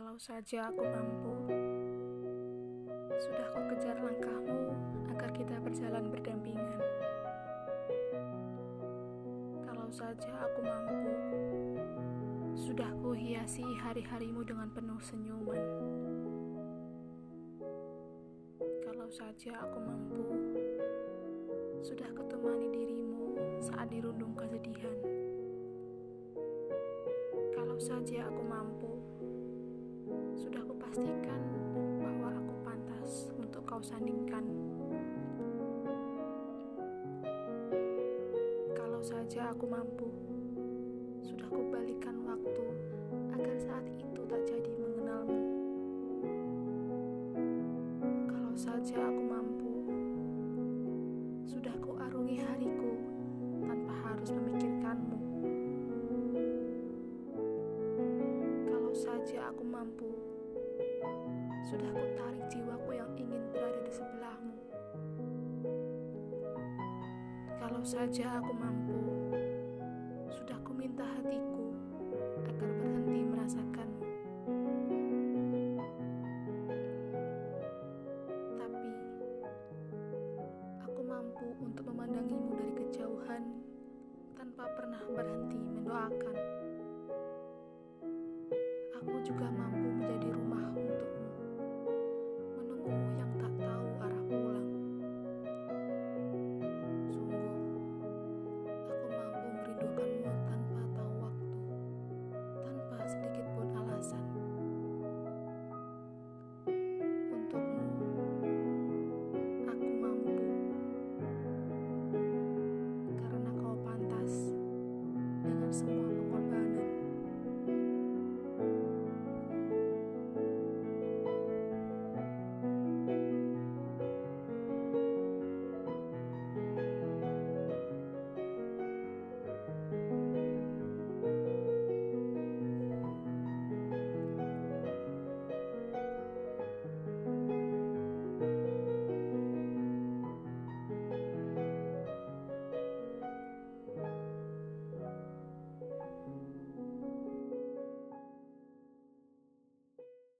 Kalau saja aku mampu, sudah kau kejar langkahmu agar kita berjalan berdampingan. Kalau saja aku mampu, sudah ku hiasi hari-harimu dengan penuh senyuman. Kalau saja aku mampu, sudah kutemani dirimu saat dirundung kesedihan. Kalau saja aku mampu, sudah kupastikan bahwa aku pantas untuk kau sandingkan. Kalau saja aku mampu, sudah kubalikan waktu agar saat itu tak jadi mengenalmu. Kalau saja aku mampu, sudah kuarungi hariku tanpa harus memikirkanmu. Kalau saja aku mampu, sudah ku tarik jiwaku yang ingin berada di sebelahmu. Kalau saja aku mampu, sudah ku minta hatiku agar berhenti merasakanmu. Tapi, aku mampu untuk memandangimu dari kejauhan tanpa pernah berhenti mendoakan. Aku juga mampu menjadi rumah